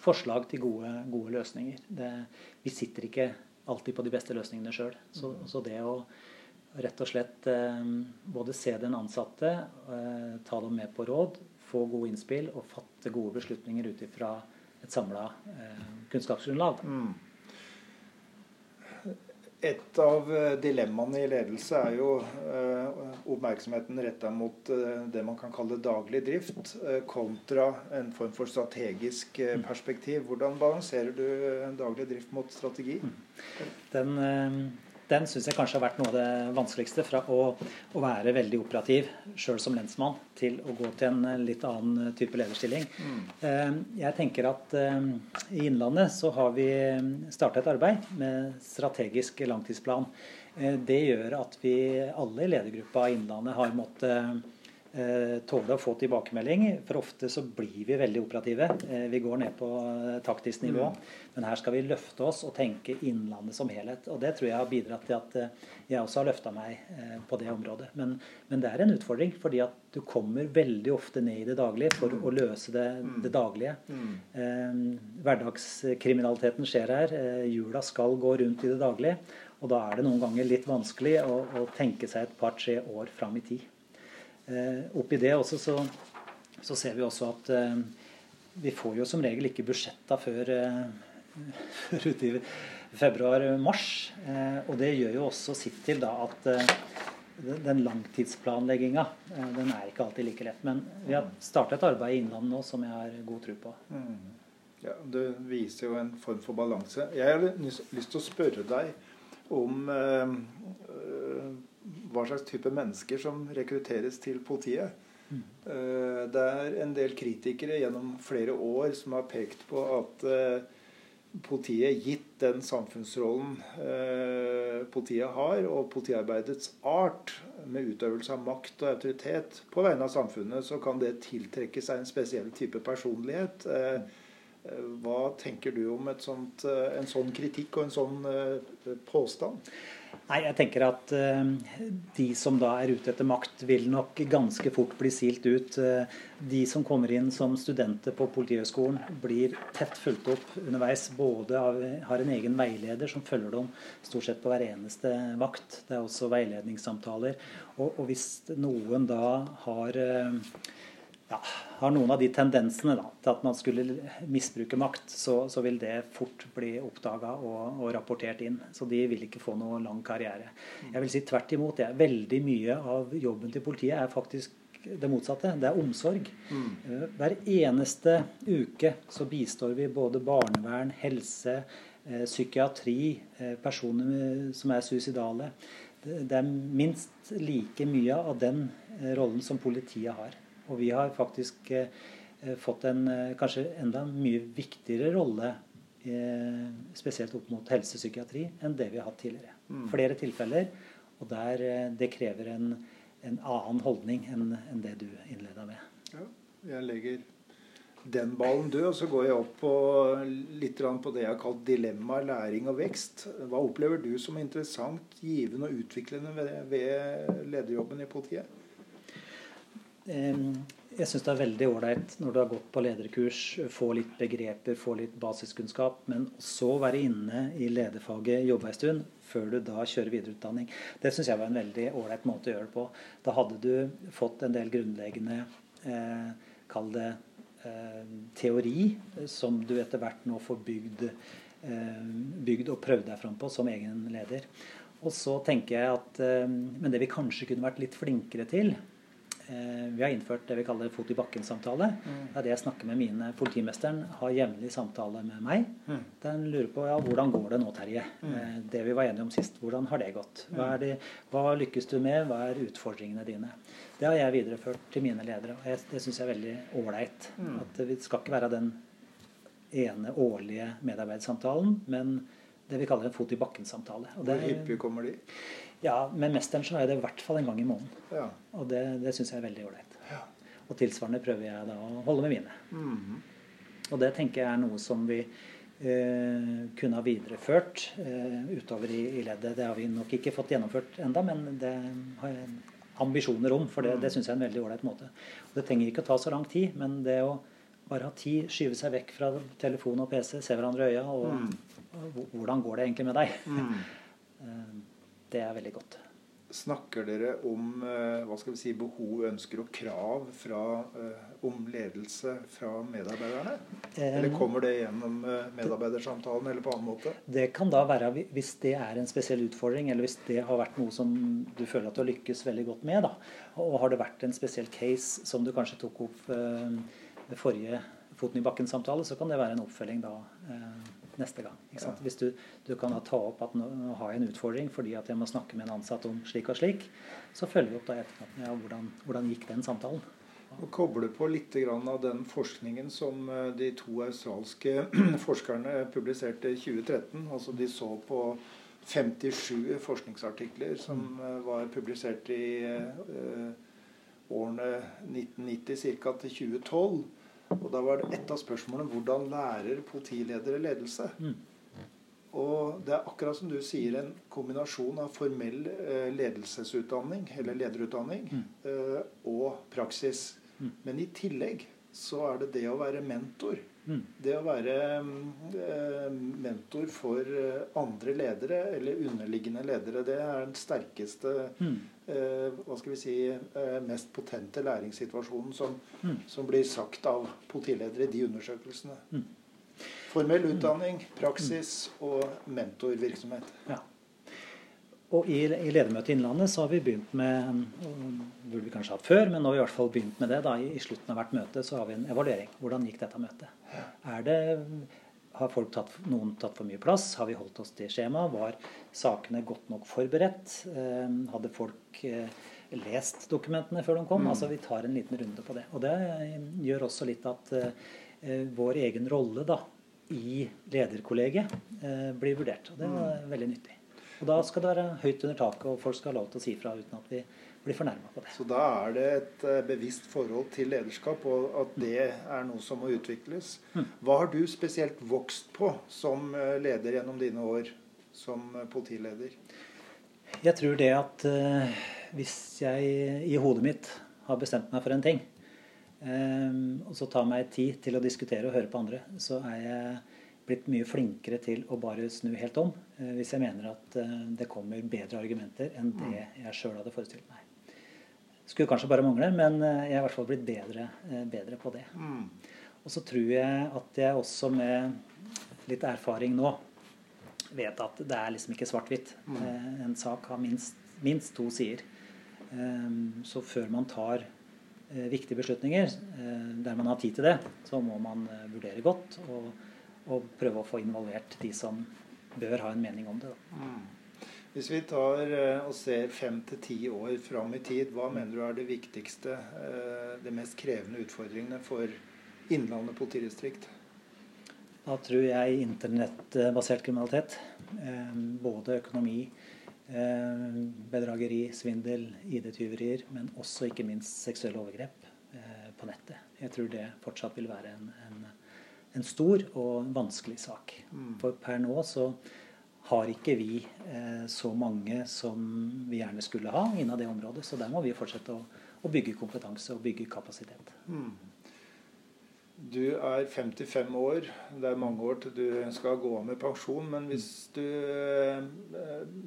forslag til gode, gode løsninger. Det, vi sitter ikke alltid på de beste løsningene sjøl. Så, mm. så, det å rett og slett eh, både se den ansatte, eh, ta dem med på råd, få gode innspill og fatte gode beslutninger ut ifra et samla eh, kunnskapsgrunnlag. Mm. Et av eh, dilemmaene i ledelse er jo eh, oppmerksomheten retta mot eh, det man kan kalle daglig drift, kontra en form for strategisk perspektiv. Hvordan balanserer du daglig drift mot strategi? Den den syns jeg kanskje har vært noe av det vanskeligste. Fra å, å være veldig operativ sjøl som lensmann til å gå til en litt annen type lederstilling. Mm. Jeg tenker at eh, i Innlandet så har vi starta et arbeid med strategisk langtidsplan. Eh, det gjør at vi alle i ledergruppa i Innlandet har måttet Eh, tåle å få tilbakemelding. For ofte så blir vi veldig operative. Eh, vi går ned på eh, taktisk nivå. Mm. Men her skal vi løfte oss og tenke Innlandet som helhet. Og det tror jeg har bidratt til at jeg også har løfta meg på det området. Men, men, det er en utfordring, fordi at du kommer veldig ofte ned i det daglige for å løse det, mm. det daglige. Mm. hverdagskriminaliteten skjer her. Hjula skal gå rundt i det daglige. Og da er det noen ganger litt vanskelig å, å tenke seg et par-tre år fram i tid. Eh, oppi det også så, så, ser vi også at eh, vi får jo som regel ikke budsjetta før, eh, før ute februar-mars. og det gjør jo også sitt til da at den langtidsplanlegginga den er ikke alltid like lett. Men vi har starta et arbeid i Innlandet nå som jeg har god tro på. Mm. Ja, Det viser jo en form for balanse. Jeg har lyst til å spørre deg om uh, hva slags type mennesker som rekrutteres til politiet. Mm. Uh, det er en del kritikere gjennom flere år som har pekt på at uh, politiet, gitt den samfunnsrollen eh, politiet har, og politiarbeidets art, med utøvelse av makt og autoritet på vegne av samfunnet, så kan det tiltrekke seg en spesiell type personlighet. Eh, eh hva tenker du om sånt, eh, en sånn kritikk og en sånn eh, påstand? Nei, jeg tenker at uh, de som da er ute etter makt, vil nok ganske fort bli silt ut. Uh, de som kommer inn som studenter på Politihøgskolen, blir tett fulgt opp underveis. Både av, har en egen veileder som følger dem stort sett på hver eneste vakt. Det er også veiledningssamtaler. Og, og hvis noen da har uh, ja, har noen av de tendensene da, til at man skulle misbruke makt, så, så vil det fort bli oppdaga og, og, rapportert inn. Så de vil ikke få noe lang karriere. Jeg vil si tvert imot. Ja. Veldig mye av jobben til politiet er faktisk det motsatte. Det er omsorg. Mm. Eh, hver eneste uke så bistår vi både barnevern, helse, eh, psykiatri, eh, personer som er suicidale. Det er minst like mye av den rollen som politiet har. Og vi har faktisk eh, fått en eh, kanskje enda mye viktigere rolle, eh, spesielt opp mot helsepsykiatri, enn det vi har hatt tidligere. Mm. Flere tilfeller, og der det krever en, en annen holdning enn, enn det du innleda med. Ja, jeg legger den ballen død, og så går jeg opp på litt på det jeg har kalt dilemma, læring og vekst. Hva opplever du som interessant, givende og utviklende ved, ved lederjobben i politiet? Jeg syns det er veldig ålreit når du har gått på lederkurs, få litt begreper, få litt basiskunnskap, men så være inne i lederfaget, jobbe ei stund, før du da kjører videreutdanning. Det syns jeg var en veldig ålreit måte å gjøre det på. Da hadde du fått en del grunnleggende, eh, kall det eh, teori, som du etter hvert nå får bygd, eh, bygd og prøvd deg fram på som egen leder. Og så tenker jeg at eh, Men det vi kanskje kunne vært litt flinkere til, vi har innført det vi kaller fot i bakken-samtale. Mm. Det er det jeg snakker med mine. Politimesteren har jevnlig samtale med meg. Mm. Den lurer på ja, hvordan går det nå, Terje. Mm. Eh, det vi var enige om sist, hvordan har det gått? Hva, det, hva, lykkes du med? Hva er utfordringene dine? Det har jeg videreført til mine ledere. og jeg, Det syns jeg er veldig ålreit. At det skal ikke være den ene årlige medarbeidssamtalen, men det vi kaller en fot i bakken-samtale. Hvor hyppig kommer de? Ja, med mesteren så er det i hvert fall en gang i måneden. Ja. Og det, det syns jeg er veldig ålreit. Ja. Og tilsvarende prøver jeg da å holde med mine. Mm -hmm. Og det tenker jeg er noe som vi eh, kunne ha videreført eh, utover i, i, leddet. Det har vi nok ikke fått gjennomført enda, men det har jeg ambisjoner om. For det, mm. det syns jeg er en veldig ålreit måte. Og det trenger ikke å ta så lang tid, men det å bare ha tid, skyve seg vekk fra telefon og PC, se hverandre i øya og, mm. Hvordan går det egentlig med deg? Mm. Eh, det er veldig godt. Snakker dere om eh, hva skal vi si, behov, ønsker og krav fra, eh, om ledelse fra medarbeiderne? Eller kommer det gjennom medarbeidersamtalen eller på annen måte? Det kan da være hvis det er en spesiell utfordring, eller hvis det har vært noe som du føler at du har lykkes veldig godt med. Da. Og har det vært en spesiell case som du kanskje tok opp ved forrige Foten i bakken-samtale, så kan det være en oppfølging da neste gang. Ja. Hvis du, du, kan ta opp at nå, nå, har jeg en utfordring fordi at jeg må snakke med en ansatt om slik og slik, så følger vi opp da etterpå. Ja, hvordan, hvordan gikk den samtalen? Og koble på litt av den forskningen som eh, de to australske forskerne publiserte i 2013. Altså de så på 57 forskningsartikler som mm. eh, var publisert i uh, årene 1990 ca. til 2012. Og da var det ett av spørsmålene hvordan lærer politiledere ledelse? Mm. Og det er akkurat som du sier, en kombinasjon av formell eh, ledelsesutdanning, eller lederutdanning, mm. eh, og praksis. Mm. Men i tillegg så er det det å være mentor. Mm. Det å være eh, mentor for eh, andre ledere, eller underliggende ledere, det er den sterkeste mm. eh, hva skal vi si, mest potente læringssituasjonen som, mm. som, blir sagt av politiledere i de undersøkelsene. Mm. Formell utdanning, praksis og mentorvirksomhet. Ja. Og i, i Ledermøtet Innlandet så har vi begynt med burde vi kanskje hatt før, men nå har vi i hvert fall begynt med det. da, I, slutten av hvert møte så har vi en evaluering. Hvordan gikk dette møtet? Er det, Har folk tatt, noen tatt for mye plass? Har vi holdt oss til skjemaet? Var sakene godt nok forberedt? Eh, hadde folk eh, lest dokumentene før de kom? Mm. Altså Vi tar en liten runde på det. Og det gjør også litt at vår egen rolle da, i lederkollegiet blir vurdert. Og det er mm. veldig nyttig. Og da skal det være høyt under taket, og folk skal ha lov til å si fra uten at vi blir fornærma på det. Så da er det et eh, bevisst forhold til lederskap, og at det er noe som må utvikles. Mm. Hva har du spesielt vokst på som eh, leder gjennom dine år som eh, politileder? Jeg tror det at hvis jeg i hodet mitt har bestemt meg for en ting, og så tar meg tid til å diskutere og høre på andre, så er jeg blitt mye flinkere til å bare snu helt om hvis jeg mener at det kommer bedre argumenter enn det mm. jeg sjøl hadde forestilt meg. Skulle kanskje bare mangle, men eh, jeg har i hvert fall blitt bedre, eh, bedre på det. Mm. Og så tror jeg at jeg også med litt erfaring nå vet at det er liksom ikke svart-hvitt. Mm. Eh, en sak har minst, minst to sider. Så før man tar viktige beslutninger, der man har tid til det, så må man vurdere godt og, og prøve å få involvert de som bør ha en mening om det. Da. Mm. Hvis vi tar eh, og ser fem til ti år fram i tid, hva mener du er det viktigste, eh, det mest krevende utfordringene for Innlandet politidistrikt? Da tror jeg internettbasert kriminalitet. Eh, både økonomi, bedrageri, svindel, ID-tyverier, men også ikke minst seksuelle overgrep på nettet. Jeg tror det fortsatt vil være en, en, en stor og vanskelig sak. Mm. For per nå så har ikke vi eh, så mange som vi gjerne skulle ha innen det området. Så der må vi fortsette å, å bygge kompetanse og bygge kapasitet. Mm. Du er 55 år. Det er mange år til du skal gå av med pensjon. Men hvis, du, eh,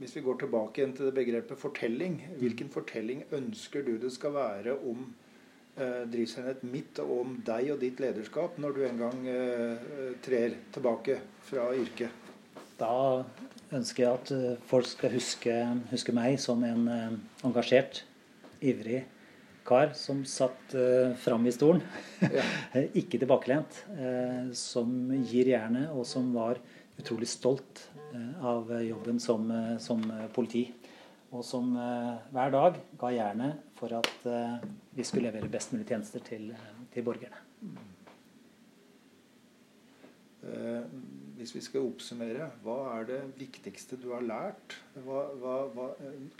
hvis vi går tilbake igjen til det begrepet fortelling, hvilken fortelling ønsker du det skal være om eh, driftsenhet mitt og om deg og ditt lederskap når du en gang eh, trer tilbake fra yrket? Da ønsker jeg at eh, folk skal huske, huske meg som en uh, engasjert, ivrig kar som satt uh, fram i stolen. Ja. Ikke tilbakelent. Uh, som gir jernet, og som var utrolig stolt uh, av jobben som, som, politi. Og som hver dag ga jernet for at vi skulle levere best mulig tjenester til, til borgerne. Mm hvis vi skal oppsummere, hva er det viktigste du har lært hva, hva, hva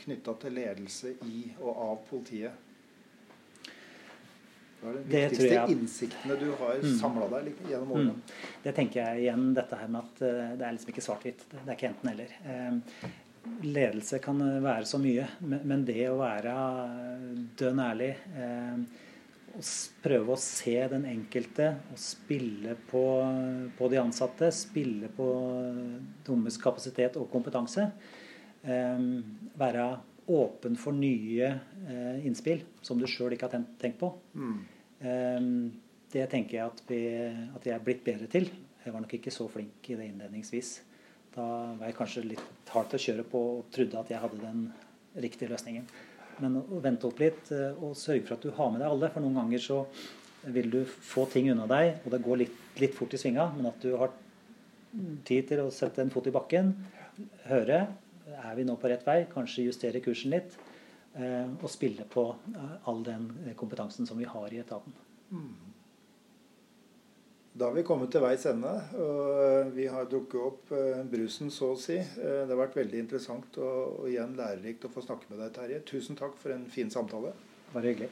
knytta til ledelse i og av politiet? Hva er de viktigste jeg... innsiktene du har mm, samla deg gjennom årene? Mm, det tenker jeg igjen dette her med at uh, det er liksom ikke svart-hvitt. Det er ikke enten-eller. Uh, ledelse kan være så mye, men, men det å være dønn ærlig uh, prøve å se den enkelte og spille på, på de ansatte. Spille på deres kapasitet og kompetanse. Eh, være åpen for nye eh, innspill som du sjøl ikke har tenkt, tenkt på. Mm. Eh, det tenker jeg at, vi, at jeg er blitt bedre til. Jeg var nok ikke så flink i det innledningsvis. Da var jeg kanskje litt hardt å kjøre på og trodde at jeg hadde den riktige løsningen. Men å vente opp litt eh, og sørge for at du har med deg alle. For noen ganger så vil du få ting unna deg, og det går litt, litt fort i svinga. Men at du har tid til å sette en fot i bakken, høre er vi nå på rett vei, kanskje justere kursen litt. Eh, og spille på eh, all den kompetansen som vi har i etaten. Mm. Da har vi kommet til veis ende. og Vi har drukket opp eh, brusen, så å si. Eh, det har vært veldig interessant og igjen lærerikt å få snakke med deg, Terje. Tusen takk for en fin samtale. Bare hyggelig.